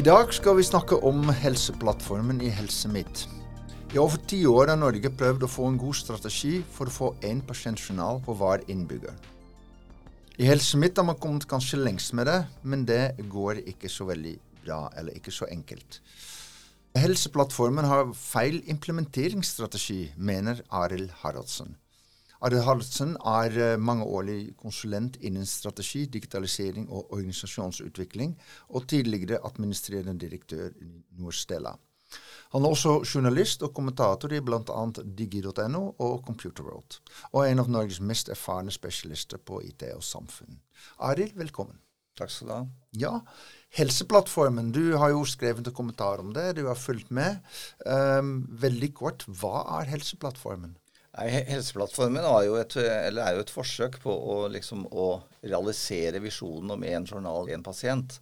I dag skal vi snakke om Helseplattformen i Helse Midt. I over ti år har Norge prøvd å få en god strategi for å få én pasientjournal på hver innbygger. I Helse Midt har man kommet kanskje lengst med det, men det går ikke så veldig bra, eller ikke så enkelt. Helseplattformen har feil implementeringsstrategi, mener Arild Haraldsen. Arild Haraldsen er eh, mangeårig konsulent innen strategi, digitalisering og organisasjonsutvikling, og tidligere administrerende direktør i Norstella. Han er også journalist og kommentator i bl.a. digi.no og Computerworld, og er en av Norges mest erfarne spesialister på IT og samfunn. Arild, velkommen. Takk skal du ha. Ja, Helseplattformen, du har jo skrevet en kommentar om det, du har fulgt med. Um, veldig kort, hva er Helseplattformen? Nei, Helseplattformen er jo, et, er jo et forsøk på å, liksom, å realisere visjonen om én journal, én pasient.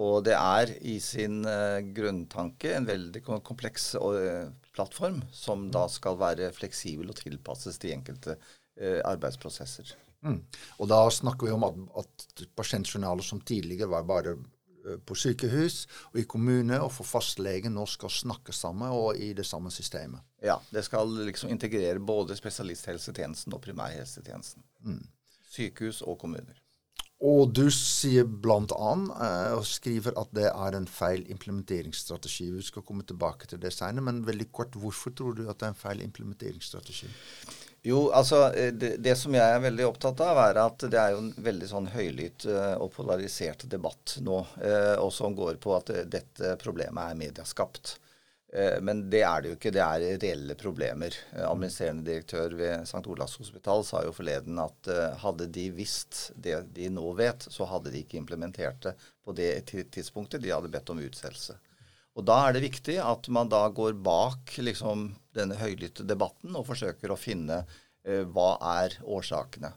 Og det er i sin uh, grunntanke en veldig kompleks uh, plattform som da skal være fleksibel og tilpasses de enkelte uh, arbeidsprosesser. Mm. Og da snakker vi om at, at pasientjournaler som tidligere var bare på sykehus og i kommune og for fastlegen nå skal snakke sammen og i det samme systemet. Ja, det skal liksom integrere både spesialisthelsetjenesten og primærhelsetjenesten. Mm. Sykehus og kommuner. Og du sier bl.a. Eh, og skriver at det er en feil implementeringsstrategi. Vi skal komme tilbake til det senere, men veldig kort, hvorfor tror du at det er en feil implementeringsstrategi? Jo, altså eh, det, det, som jeg er veldig opptatt av, er at det er jo en veldig sånn høylytt uh, og polarisert debatt nå, uh, og som går på at dette problemet er mediaskapt. Eh, men det er det jo ikke. Det er reelle problemer. Eh, administrerende direktør ved St. Olavs hospital sa jo forleden at eh, hadde de visst det de nå vet, så hadde de ikke implementert det på det tidspunktet de hadde bedt om utsettelse. Og Da er det viktig at man da går bak liksom, denne høylytte debatten og forsøker å finne eh, hva er årsakene.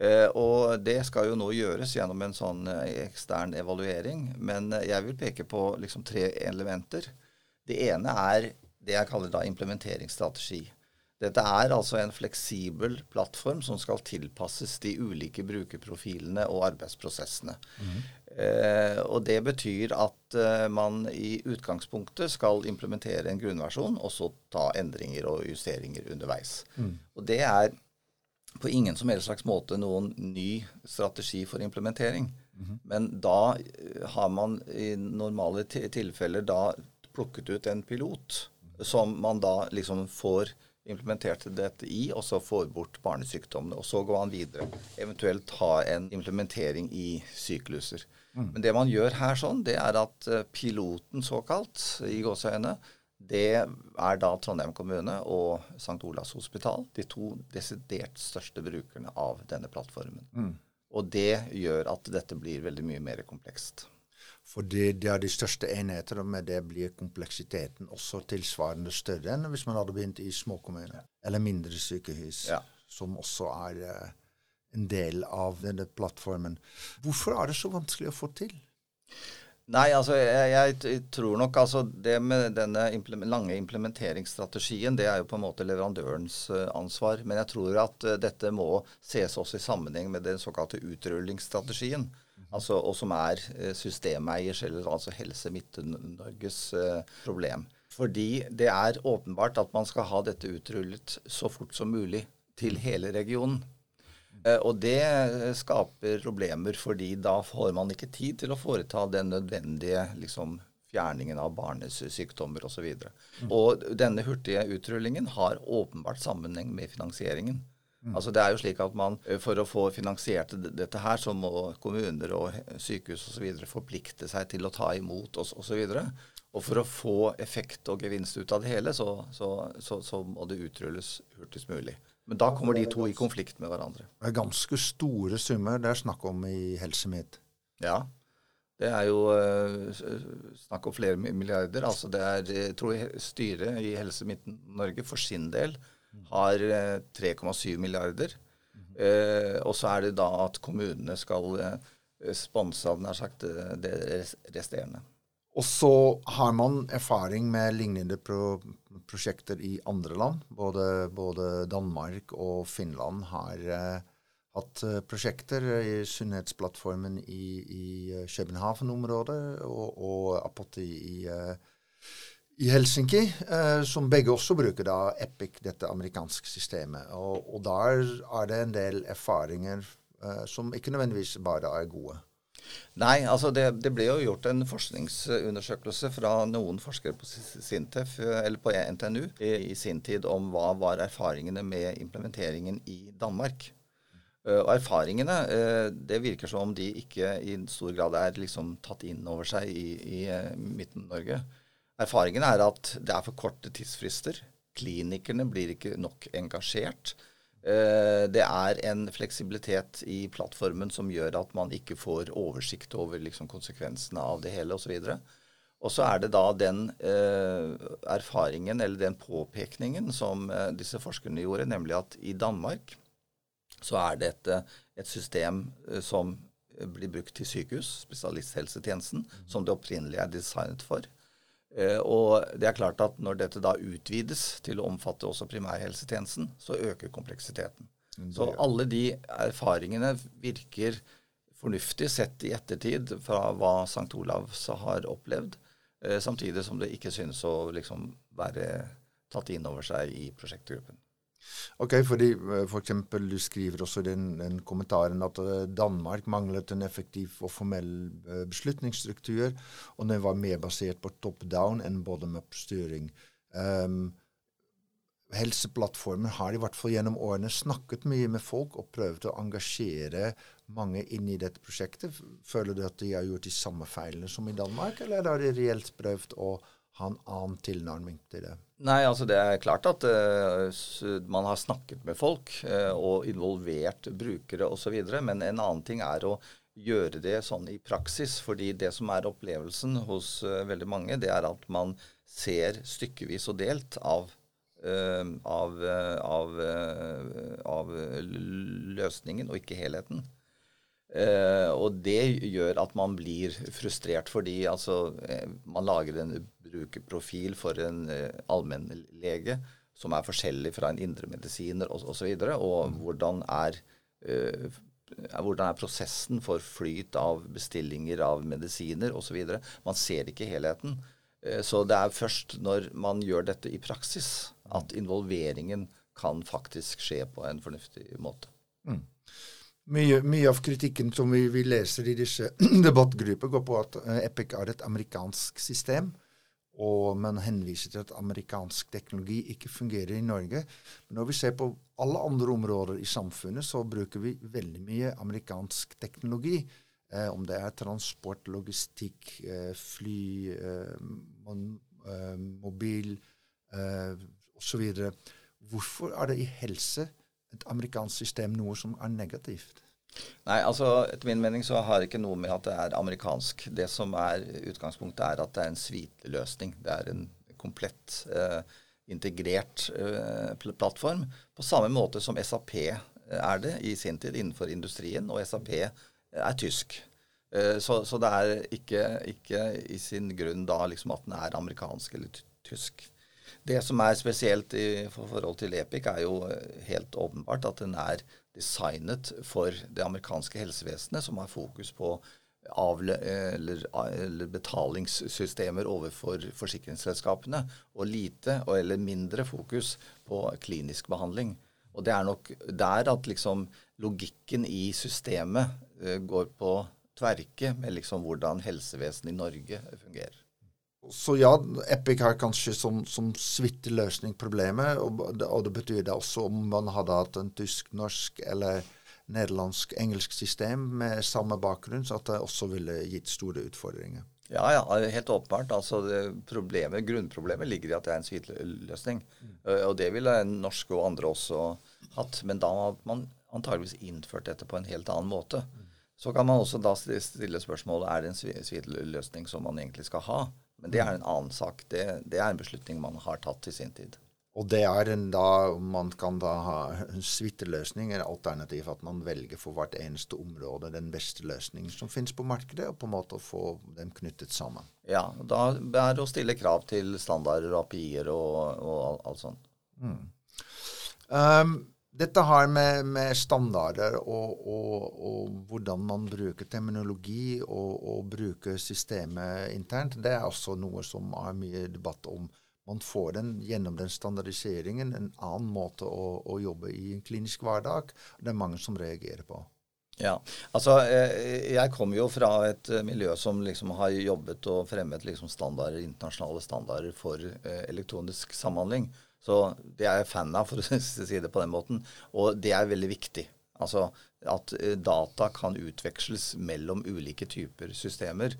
Eh, og Det skal jo nå gjøres gjennom en sånn ekstern evaluering. Men jeg vil peke på liksom, tre elementer. Det ene er det jeg kaller da implementeringsstrategi. Dette er altså en fleksibel plattform som skal tilpasses de ulike brukerprofilene og arbeidsprosessene. Mm. Eh, og Det betyr at eh, man i utgangspunktet skal implementere en grunnversjon, og så ta endringer og justeringer underveis. Mm. Og Det er på ingen som helst slags måte noen ny strategi for implementering. Mm. Men da eh, har man i normale tilfeller da plukket ut en pilot som man da liksom får implementert dette i, og så får bort barnesykdommene. Og så går man videre. Eventuelt ha en implementering i sykluser. Mm. Men det man gjør her sånn, det er at eh, piloten såkalt, i gåseøyne, det er da Trondheim kommune og St. Olavs hospital, de to desidert største brukerne av denne plattformen. Mm. Og det gjør at dette blir veldig mye mer komplekst. Fordi det er de største enheter, og med det blir kompleksiteten også tilsvarende større enn hvis man hadde begynt i småkommuner. eller mindre sykehus, ja. som også er uh, en del av denne plattformen. Hvorfor er det så vanskelig å få til? Nei, altså jeg, jeg, tror nok altså det med denne implement, lange implementeringsstrategien, det er jo på en måte leverandørens uh, ansvar. Men jeg tror at uh, dette må ses også i sammenheng med den såkalte utrullingsstrategien altså, og som er eh, systemeiers, eller altså Helse Midt-Norges eh, problem. Fordi det er åpenbart at man skal ha dette utrullet så fort som mulig til hele regionen. Eh, og det skaper problemer, fordi da får man ikke tid til å foreta den nødvendige liksom, fjerningen av barnesykdommer osv. Og, så mm. og denne hurtige utrullingen har åpenbart sammenheng med finansieringen. Mm. Altså det er jo slik at man eh, For å få finansiert dette her, så må kommuner og sykehus osv. forplikte seg til å ta imot oss osv. Og, og for å få effekt og gevinst ut av det hele, så, så, så, så må det utrulles hurtigst mulig. Men da kommer de to i konflikt med hverandre. Det er ganske store summer det er snakk om i Helse Midt. Ja. Det er jo uh, snakk om flere milliarder. Altså det er, jeg tror styret i Helse Midt-Norge for sin del har 3,7 eh, milliarder. Eh, og så er det da at kommunene skal eh, sponse nær sagt, det resterende. Og så har man erfaring med lignende pro prosjekter i andre land. Både, både Danmark og Finland har, hatt uh, prosjekter i sunnhetsplattformen i, i uh, København-området og, og Apoti i, uh, i Helsinki, som begge også bruker da Epic, dette amerikanske systemet. Og, og der er det en del erfaringer som ikke nødvendigvis bare er gode. Nei, altså det, det, ble jo gjort en forskningsundersøkelse fra noen forskere på Sintef, eller på NTNU i, i sin tid om hva var erfaringene med implementeringen i Danmark. Uh, og erfaringene uh, Det virker som om de ikke i stor grad er liksom tatt inn over seg i, i uh, Midten-Norge. Erfaringene er at det er for korte tidsfrister. Klinikerne blir ikke nok engasjert. Eh, det er en fleksibilitet i plattformen som gjør at man ikke får oversikt over liksom, konsekvensene av det hele osv. Og så er det da den eh, erfaringen eller den påpekningen som eh, disse forskerne gjorde, nemlig at i Danmark så er det et, et system som blir brukt til sykehus, spesialisthelsetjenesten, som det opprinnelig er designet for. Eh, og det er klart at når dette da utvides til å omfatte også primærhelsetjenesten, så øker kompleksiteten. Mm, så alle de erfaringene virker fornuftig sett i ettertid fra hva St. Olavs har opplevd, eh, samtidig som det ikke synes å liksom være tatt inn over seg i prosjektgruppen. Ok, fordi F.eks. for eksempel, Du skriver også den, den kommentaren at eh, Danmark manglet en effektiv og formell eh, beslutningsstruktur, og den var mer basert på top down enn bottom-up-styring. Um, helseplattformer har i hvert fall gjennom årene snakket mye med folk og prøvd å engasjere mange inn i dette prosjektet. Føler du at de har gjort de samme feilene som i Danmark, eller har de reelt prøvd å ha en annen tilnærming til det? Nei, altså det er klart at uh, man har snakket med folk uh, og involvert brukere osv. Men en annen ting er å gjøre det sånn i praksis. fordi det som er opplevelsen hos uh, veldig mange, det er at man ser stykkevis og delt av, av, av, av løsningen og ikke helheten. Og det gjør at man blir frustrert, fordi altså, man lager en brukerprofil for en uh, allmennlege som er forskjellig fra en indremedisiner osv. Og, så videre, og mm. hvordan er, uh, hvordan er prosessen for flyt av bestillinger av medisiner osv. Man ser ikke helheten. Uh, så det er først når man gjør dette i praksis, at involveringen kan faktisk skje på en fornuftig måte. Mm. Mye, mye, av kritikken som vi, vi leser i disse debattgrupper, går på at Epic er et amerikansk system. Og man henviser til at amerikansk teknologi ikke fungerer i Norge. Men når vi ser på alle andre områder i samfunnet, så bruker vi veldig mye amerikansk teknologi. Eh, om det er transport, logistikk, eh, fly, eh, eh, mobil eh, osv. Hvorfor er det i helse et amerikansk system noe som er negativt? Nei, altså etter min mening så har det ikke noe med at det er amerikansk. Det som er utgangspunktet, er at det er en sviteløsning. Det er en komplett eh, integrert eh, plattform. På samme måte som SAP er det i sin tid innenfor industrien, og SAP er tysk. Eh, så, så, det er ikke, ikke, i sin grunn da liksom at den er amerikansk eller tysk. Det som er spesielt i forhold til Epic, er jo eh, helt åpenbart at den er designet for det amerikanske helsevesenet, som har fokus på avle eller, eller, betalingssystemer overfor forsikringsselskapene, og lite eller mindre fokus på klinisk behandling. Og det er nok der at liksom logikken i systemet uh, går på tverke med liksom hvordan helsevesenet i Norge fungerer. Så ja, Epic har kanskje som, som løsning problemet, og, og, det betyr det også om man hadde hatt en tysk-norsk eller nederlandsk-engelsk system med samme bakgrunn, så at det også ville gitt store utfordringer. Ja, ja, helt åpenbart. Altså problemet, Grunnproblemet ligger i at det er en sviteløsning. Mm. Og det ville norske og andre også hatt. Men da har man antageligvis innført dette på en helt annen måte. Mm. Så kan man også da stille spørsmålet er det en sviteløsning som man egentlig skal ha. Men det er en annen sak. Det, det, er en beslutning man har tatt i sin tid. Og det er en da, Man kan da ha en suiteløsning, eller alternativ at man velger for hvert eneste område den beste løsningen som finnes på markedet, og på en måte få dem knyttet sammen. Ja, da er det å stille krav til standarder og API-er og, og alt sånt. Mm. Um, dette har med, med standarder og, og, og, hvordan man bruker terminologi og, og bruker systemet internt, det er også noe som er mye debatt om. Man får den gjennom den standardiseringen, en annen måte å, å jobbe i en klinisk hverdag. Det er mange som reagerer på. Ja, altså eh, Jeg kommer jo fra et eh, miljø som liksom har jobbet og fremmet liksom standarder, internasjonale standarder for eh, elektronisk samhandling. Så det er jeg fan av, for å si det på den måten. Og det er veldig viktig. Altså at eh, data kan utveksles mellom ulike typer systemer.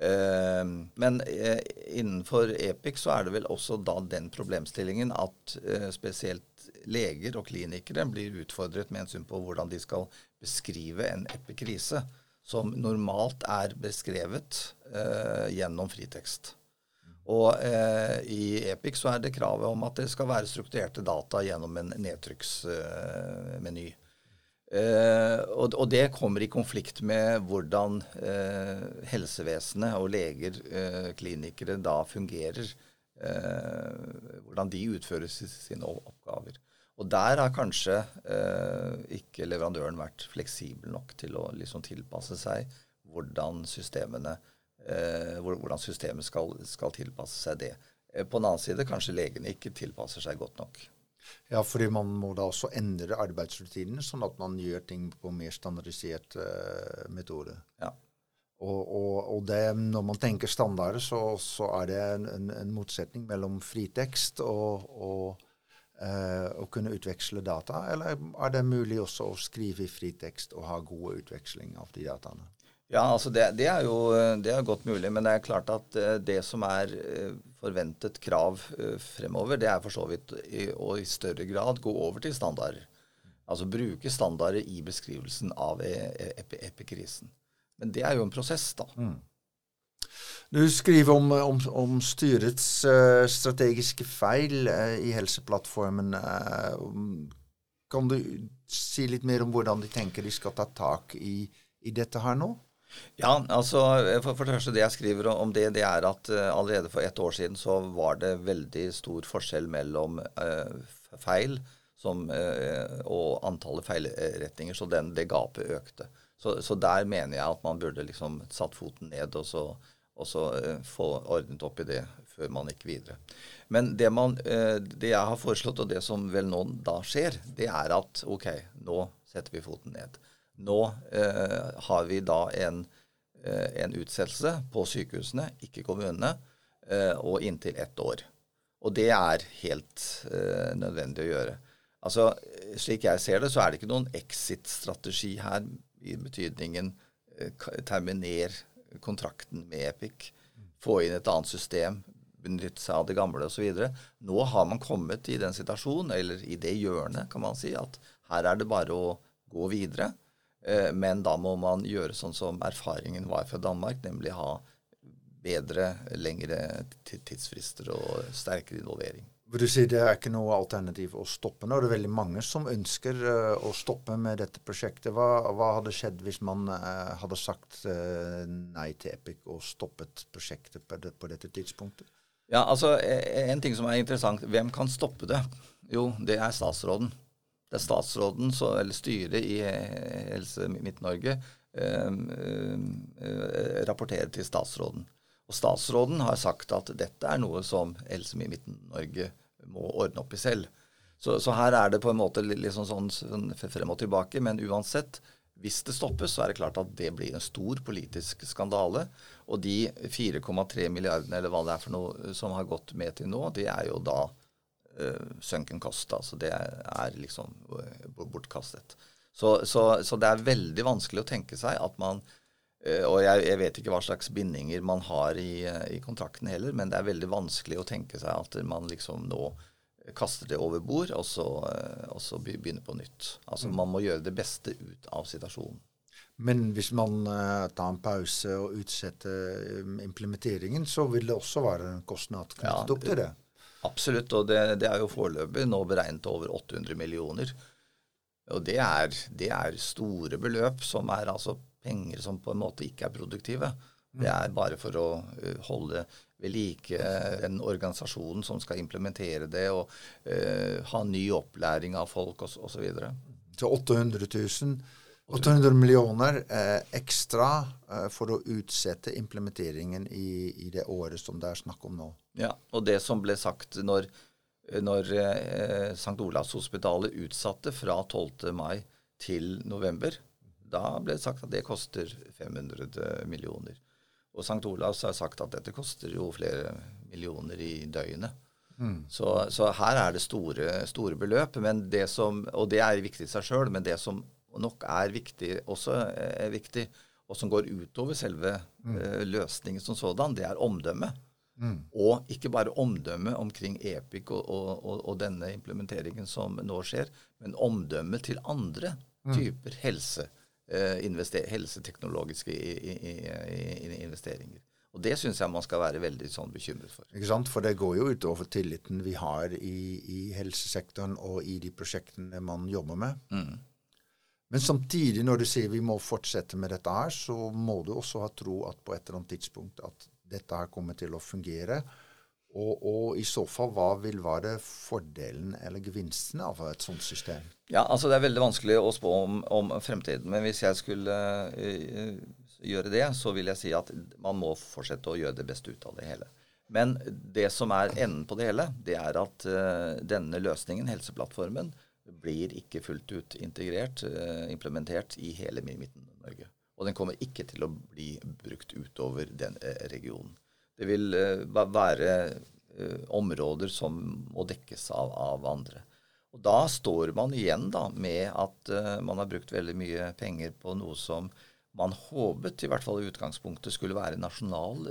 Eh, men eh, innenfor Epic så er det vel også da den problemstillingen at spesielt leger og klinikere blir utfordret med hensyn på hvordan de skal beskrive en epikrise som normalt er beskrevet gjennom fritekst. Og eh, i Epic så er det kravet om at det skal være strukturerte data gjennom en nedtrykksmeny. Eh, og, og, det kommer i konflikt med hvordan eh, helsevesenet og leger, eh, klinikere, da fungerer. Eh, hvordan de utfører sine oppgaver. Og der har kanskje eh, ikke leverandøren vært fleksibel nok til å liksom tilpasse seg hvordan systemene fungerer eh, hvordan systemet skal, skal, tilpasse seg det. Eh, på den annen side kanskje legene ikke tilpasser seg godt nok. Ja, fordi man må da også endre arbeidsrutinene, sånn at man gjør ting på mer standardisert uh, metode. Ja. Og, og, og det, når man tenker standarder, så, så er det en, en, motsetning mellom fritekst og, og uh, å kunne utveksle data, eller er det mulig også å skrive i fritekst og ha gode utveksling av de dataene? Ja, altså det, det, er jo det er godt mulig. Men det er klart at eh, det som er eh, forventet krav eh, fremover, det er for så vidt å i større grad gå over til standarder. Altså bruke standarder i beskrivelsen av epikrisen. Men det er jo en prosess, da. Mm. Du skriver om, om, om styrets strategiske feil i Helseplattformen. Kan du si litt mer om hvordan de tenker de skal ta tak i, i dette her nå? Ja, altså for, for, det første Det jeg skriver om det, det er at uh, allerede for ett år siden så var det veldig stor forskjell mellom uh, feil som, uh, og antallet feilretninger. Så den, det gapet økte. Så, så, der mener jeg at man burde liksom satt foten ned og så, og så få ordnet opp i det før man gikk videre. Men det, man, det jeg har foreslått, og det som vel nå da skjer, det er at OK, nå setter vi foten ned. Nå eh, har vi da en, eh, en, utsettelse på sykehusene, ikke kommunene, eh, og inntil ett år. Og det er helt nødvendig å gjøre. Altså, Slik jeg ser det, så er det ikke noen exit-strategi her i betydningen terminer kontrakten med Epic, få inn et annet system, benytte seg av det gamle osv. Nå har man kommet i den situasjonen, eller i det hjørnet, kan man si, at her er det bare å gå videre. Eh, men da må man gjøre sånn som erfaringen var fra Danmark, nemlig ha bedre, lengre tidsfrister og sterkere involvering. Du si Det er ikke noe alternativ å stoppe nå? Det er veldig mange som ønsker uh, å stoppe med dette prosjektet. Hva, hva hadde skjedd hvis man uh, hadde sagt nei til Epic og stoppet prosjektet på, det, på, dette tidspunktet? Ja, altså En ting som er interessant. Hvem kan stoppe det? Jo, det er statsråden. Det er statsråden, så, eller styret i eh, Helse Midt-Norge, eh, eh, rapporterer til statsråden. Og statsråden har sagt at dette er noe som Helse Midt-Norge må ordne opp i selv. Så, så, her er det på en måte liksom sånn, sånn frem og tilbake. Men uansett, hvis det stoppes, så er det klart at det blir en stor politisk skandale. Og de 4,3 milliardene eller hva det er for noe som har gått med til nå, det er jo da sunken cost. Altså det er liksom uh, bortkastet. Så, så, så, det er veldig vanskelig å tenke seg at man uh, Og jeg, jeg, vet ikke hva slags bindinger man har i, i, kontrakten heller, men det er veldig vanskelig å tenke seg at man liksom nå kaster det over bord, og så, og så begynner på nytt. Altså mm. Man må gjøre det beste ut av situasjonen. Men hvis man tar en pause og utsetter implementeringen, så vil det også være en kostnad knyttet ja, opp til det? Absolutt, og det, det er jo foreløpig nå beregnet til over 800 millioner. Og det er, det er, store beløp som er altså penger som på en måte ikke er produktive. Det er bare for å uh, holde ved like den organisasjonen som skal implementere det, og uh, ha ny opplæring av folk osv. Så, videre. så 800 000 800 millioner eh, ekstra eh, for å utsette implementeringen i, i, det året som det er snakk om nå. Ja, og det som ble sagt når, når eh, St. Olavs hospitalet utsatte fra 12. mai til november, da ble det sagt at det koster 500 millioner. Og St. Olavs har sagt at dette koster jo flere millioner i døgnet. Mm. Så, så, her er det store, store beløp, det som, og det er viktig i seg sjøl. Men det som nok er viktig, også er viktig, og som går utover selve mm. uh, løsningen som sådan, det er omdømme. Mm. Og ikke bare omdømme omkring EPIC og, og, og, og, denne implementeringen som nå skjer, men omdømme til andre mm. typer helse, uh, helseteknologiske i, i, i, investeringer. Og Det syns jeg man skal være veldig sånn bekymret for. Ikke sant? For det går jo utover tilliten vi har i, i helsesektoren og i de prosjektene man jobber med. Mm. Men samtidig, når du sier vi må fortsette med dette her, så må du også ha tro at på et eller annet tidspunkt at dette her kommer til å fungere. Og, og, i så fall, hva vil være fordelen eller gevinsten av et sånt system? Ja, altså Det er veldig vanskelig å spå om, om fremtiden. Men hvis jeg skulle uh, gjøre det, så vil jeg si at man må fortsette å gjøre det beste ut av det hele. Men det som er enden på det hele, det er at uh, denne løsningen, Helseplattformen, blir ikke fullt ut integrert, eh, implementert i hele Midten-Norge. Og den kommer ikke til å bli brukt utover den eh, regionen. Det vil eh, være områder som må dekkes av, av andre. Og Da står man igjen da med at man har brukt veldig mye penger på noe som man håpet, i hvert fall i utgangspunktet, skulle være en nasjonal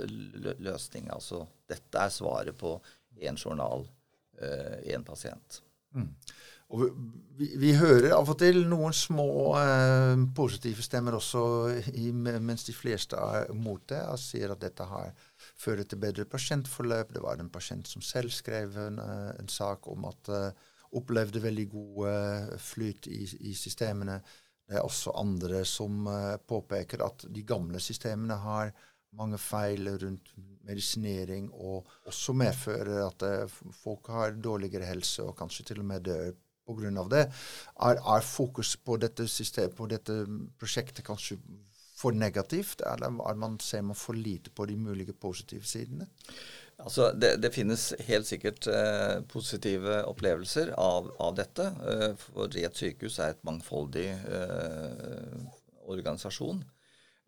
løsning. Altså dette er svaret på én journal, én pasient. Mm. Og vi, vi, hører av og til noen små eh, positive stemmer også, i, mens de fleste er mot det og sier at dette har fører til bedre pasientforløp. Det var en pasient som selv skrev en, eh, en sak om at uh, opplevde veldig god flyt i, i, systemene. Det er også andre som uh, påpeker at de gamle systemene har mange feil rundt medisinering, og også medfører at folk har dårligere helse og kanskje til og med dør pga. det. Er, er, fokus på dette, system, på dette prosjektet kanskje for negativt, eller er man, ser man for lite på de mulige positive sidene? Altså, det, det finnes helt sikkert eh, positive opplevelser av, av dette. Eh, for et sykehus er et mangfoldig eh, organisasjon.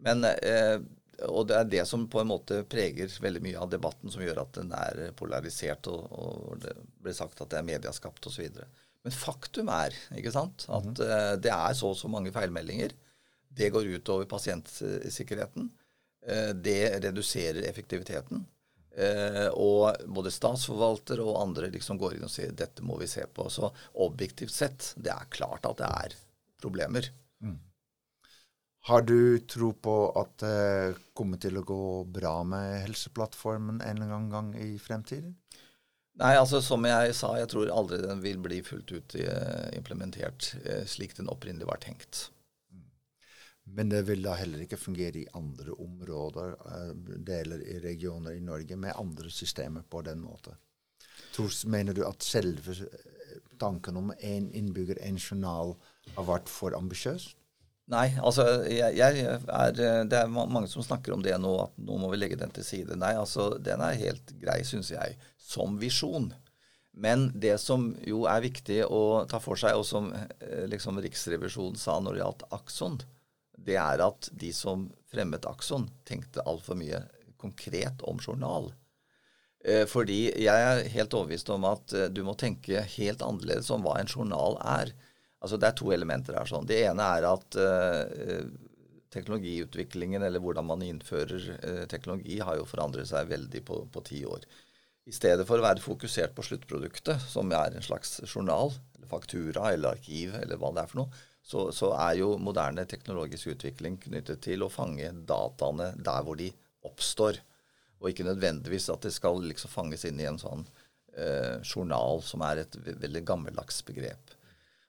Men, eh, og det er det som på en måte preger veldig mye av debatten, som gjør at den er polarisert, og, og det blir sagt at det er mediaskapt osv. Men faktum er ikke sant, at uh, det er så og så mange feilmeldinger. Det går ut over pasientsikkerheten. Uh, det reduserer effektiviteten. Uh, og både statsforvalter og andre liksom går inn og sier dette må vi se på. Så objektivt sett, det er klart at det er problemer. Mm. Har du tro på at det kommer til å gå bra med Helseplattformen en eller annen gang i fremtiden? Nei, altså som jeg sa, jeg tror aldri den vil bli fullt ut eh, implementert eh, slik den opprinnelig var tenkt. Mm. Men det vil da heller ikke fungere i andre områder, eh, deler i regioner i Norge, med andre systemer på den måten. Mener du at selve tanken om én innbygger, én journal, har vært for ambisiøst? Nei, altså jeg, jeg er, Det er mange som snakker om det nå, at nå må vi legge den til side. Nei, altså den er helt grei, syns jeg, som visjon. Men det som jo er viktig å ta for seg, og som eh, liksom Riksrevisjonen sa når det gjaldt Akson, det er at de som fremmet Akson, tenkte altfor mye konkret om journal. Eh, fordi jeg er helt overbevist om at eh, du må tenke helt annerledes om hva en journal er. Altså Det er to elementer her. sånn. Det ene er at uh, teknologiutviklingen, eller hvordan man innfører uh, teknologi, har jo forandret seg veldig på, på ti år. I stedet for å være fokusert på sluttproduktet, som er en slags journal, eller faktura eller arkiv, eller hva det er for noe, så, så er jo moderne teknologisk utvikling knyttet til å fange dataene der hvor de oppstår. Og ikke nødvendigvis at det skal liksom fanges inn i en sånn uh, journal, som er et veldig gammeldags begrep.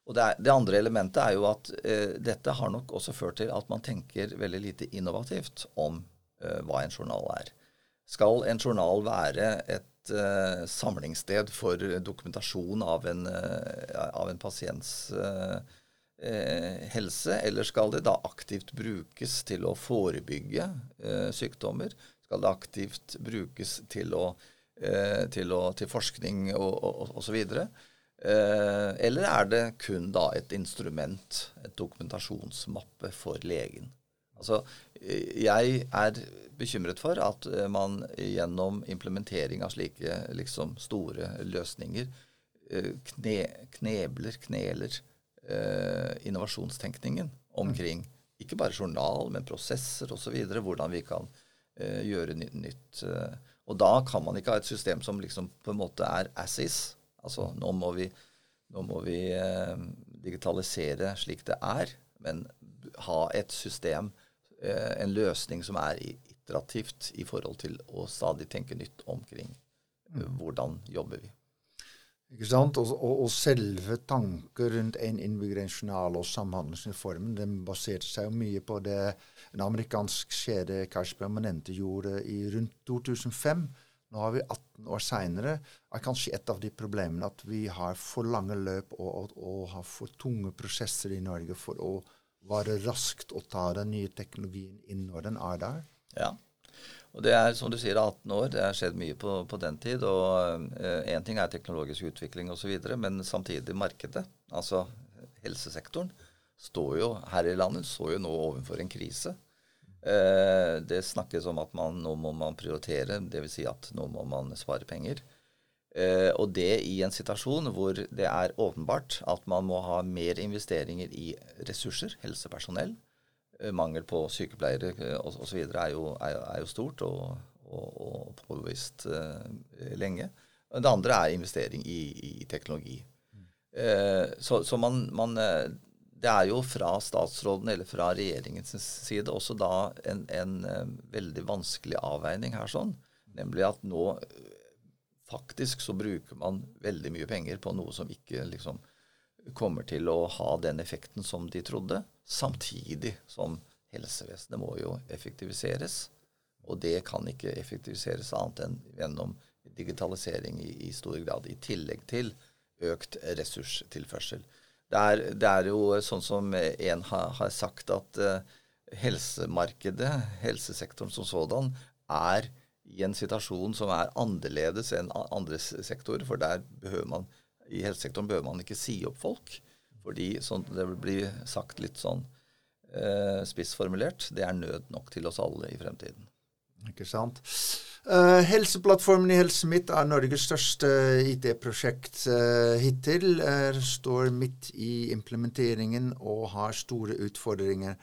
Og det, er, det, andre elementet er jo at eh, dette har nok også ført til at man tenker veldig lite innovativt om eh, hva en journal er. Skal en journal være et eh, samlingssted for dokumentasjon av en, av en pasients helse, eller skal det da aktivt brukes til å forebygge sykdommer? Skal det aktivt brukes til, å, til, å, til forskning og osv.? Eh, eller er det kun da et instrument, et dokumentasjonsmappe for legen? Altså, eh, jeg er bekymret for at eh, man gjennom implementering av slike liksom, store løsninger kne, knebler, kneler, eh, innovasjonstenkningen omkring ikke bare journal, men prosesser osv. Hvordan vi kan eh, gjøre nytt. Og da kan man ikke ha et system som liksom på en måte er as is Altså nå må vi, nå må vi eh, digitalisere slik det er, men ha et system, eh, en løsning som er iterativt i forhold til å stadig tenke nytt omkring eh, mm. hvordan jobber vi. Ikke sant? Og, og, og selve tanken rundt en innbygger, og samhandlingsreformen den baserte seg jo mye på det en amerikansk kjede Kars Permanente gjorde i rundt 2005 nå har vi 18 år seinere, er kanskje et av de problemene at vi har for lange løp og, og, og, har for tunge prosesser i Norge for å være raskt og ta den nye teknologien inn når den er der. Ja. Og det er som du sier 18 år. Det har skjedd mye på, på den tid. og Én eh, ting er teknologisk utvikling osv., men samtidig markedet. Altså helsesektoren står jo her i landet står jo nå overfor en krise. Eh, det snakkes om at man, nå må man prioritere, dvs. Si at nå må man spare penger. Eh, og det i en situasjon hvor det er åpenbart at man må ha mer investeringer i ressurser, helsepersonell. Eh, mangel på sykepleiere osv. Er, jo, er, er jo stort og, og, og påvist lenge. Det andre er investering i, i teknologi. så, så man, man det er jo fra statsråden eller fra regjeringens side også da en, en, eh, veldig vanskelig avveining her sånn. Nemlig at nå faktisk så bruker man veldig mye penger på noe som ikke liksom kommer til å ha den effekten som de trodde. Samtidig som helsevesenet må jo effektiviseres. Og det kan ikke effektiviseres annet enn gjennom digitalisering i, i stor grad. I tillegg til økt ressurstilførsel. Det er, det er, jo sånn som en har, har sagt, at uh, helsemarkedet, helsesektoren som sådan, er i en situasjon som er annerledes enn andre sektorer. For der behøver man, i helsesektoren behøver man ikke si opp folk. Fordi sånn, det blir sagt litt sånn uh, spissformulert, det er nød nok til oss alle i fremtiden. Ikke sant. Uh, helseplattformen i Helse Midt er Norges største IT-prosjekt uh, hittil. Uh, står midt i implementeringen og har store utfordringer.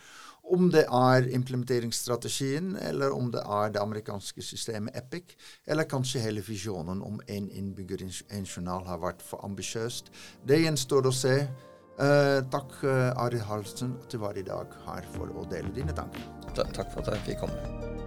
Om det er implementeringsstrategien, eller om det er det amerikanske systemet Epic, eller kanskje hele visjonen om én in innbygger, en journal, har vært for ambisiøst. Det gjenstår å se. takk, Arild Halsen, at du var i dag her for å dele dine tanker. Takk for at jeg fikk komme.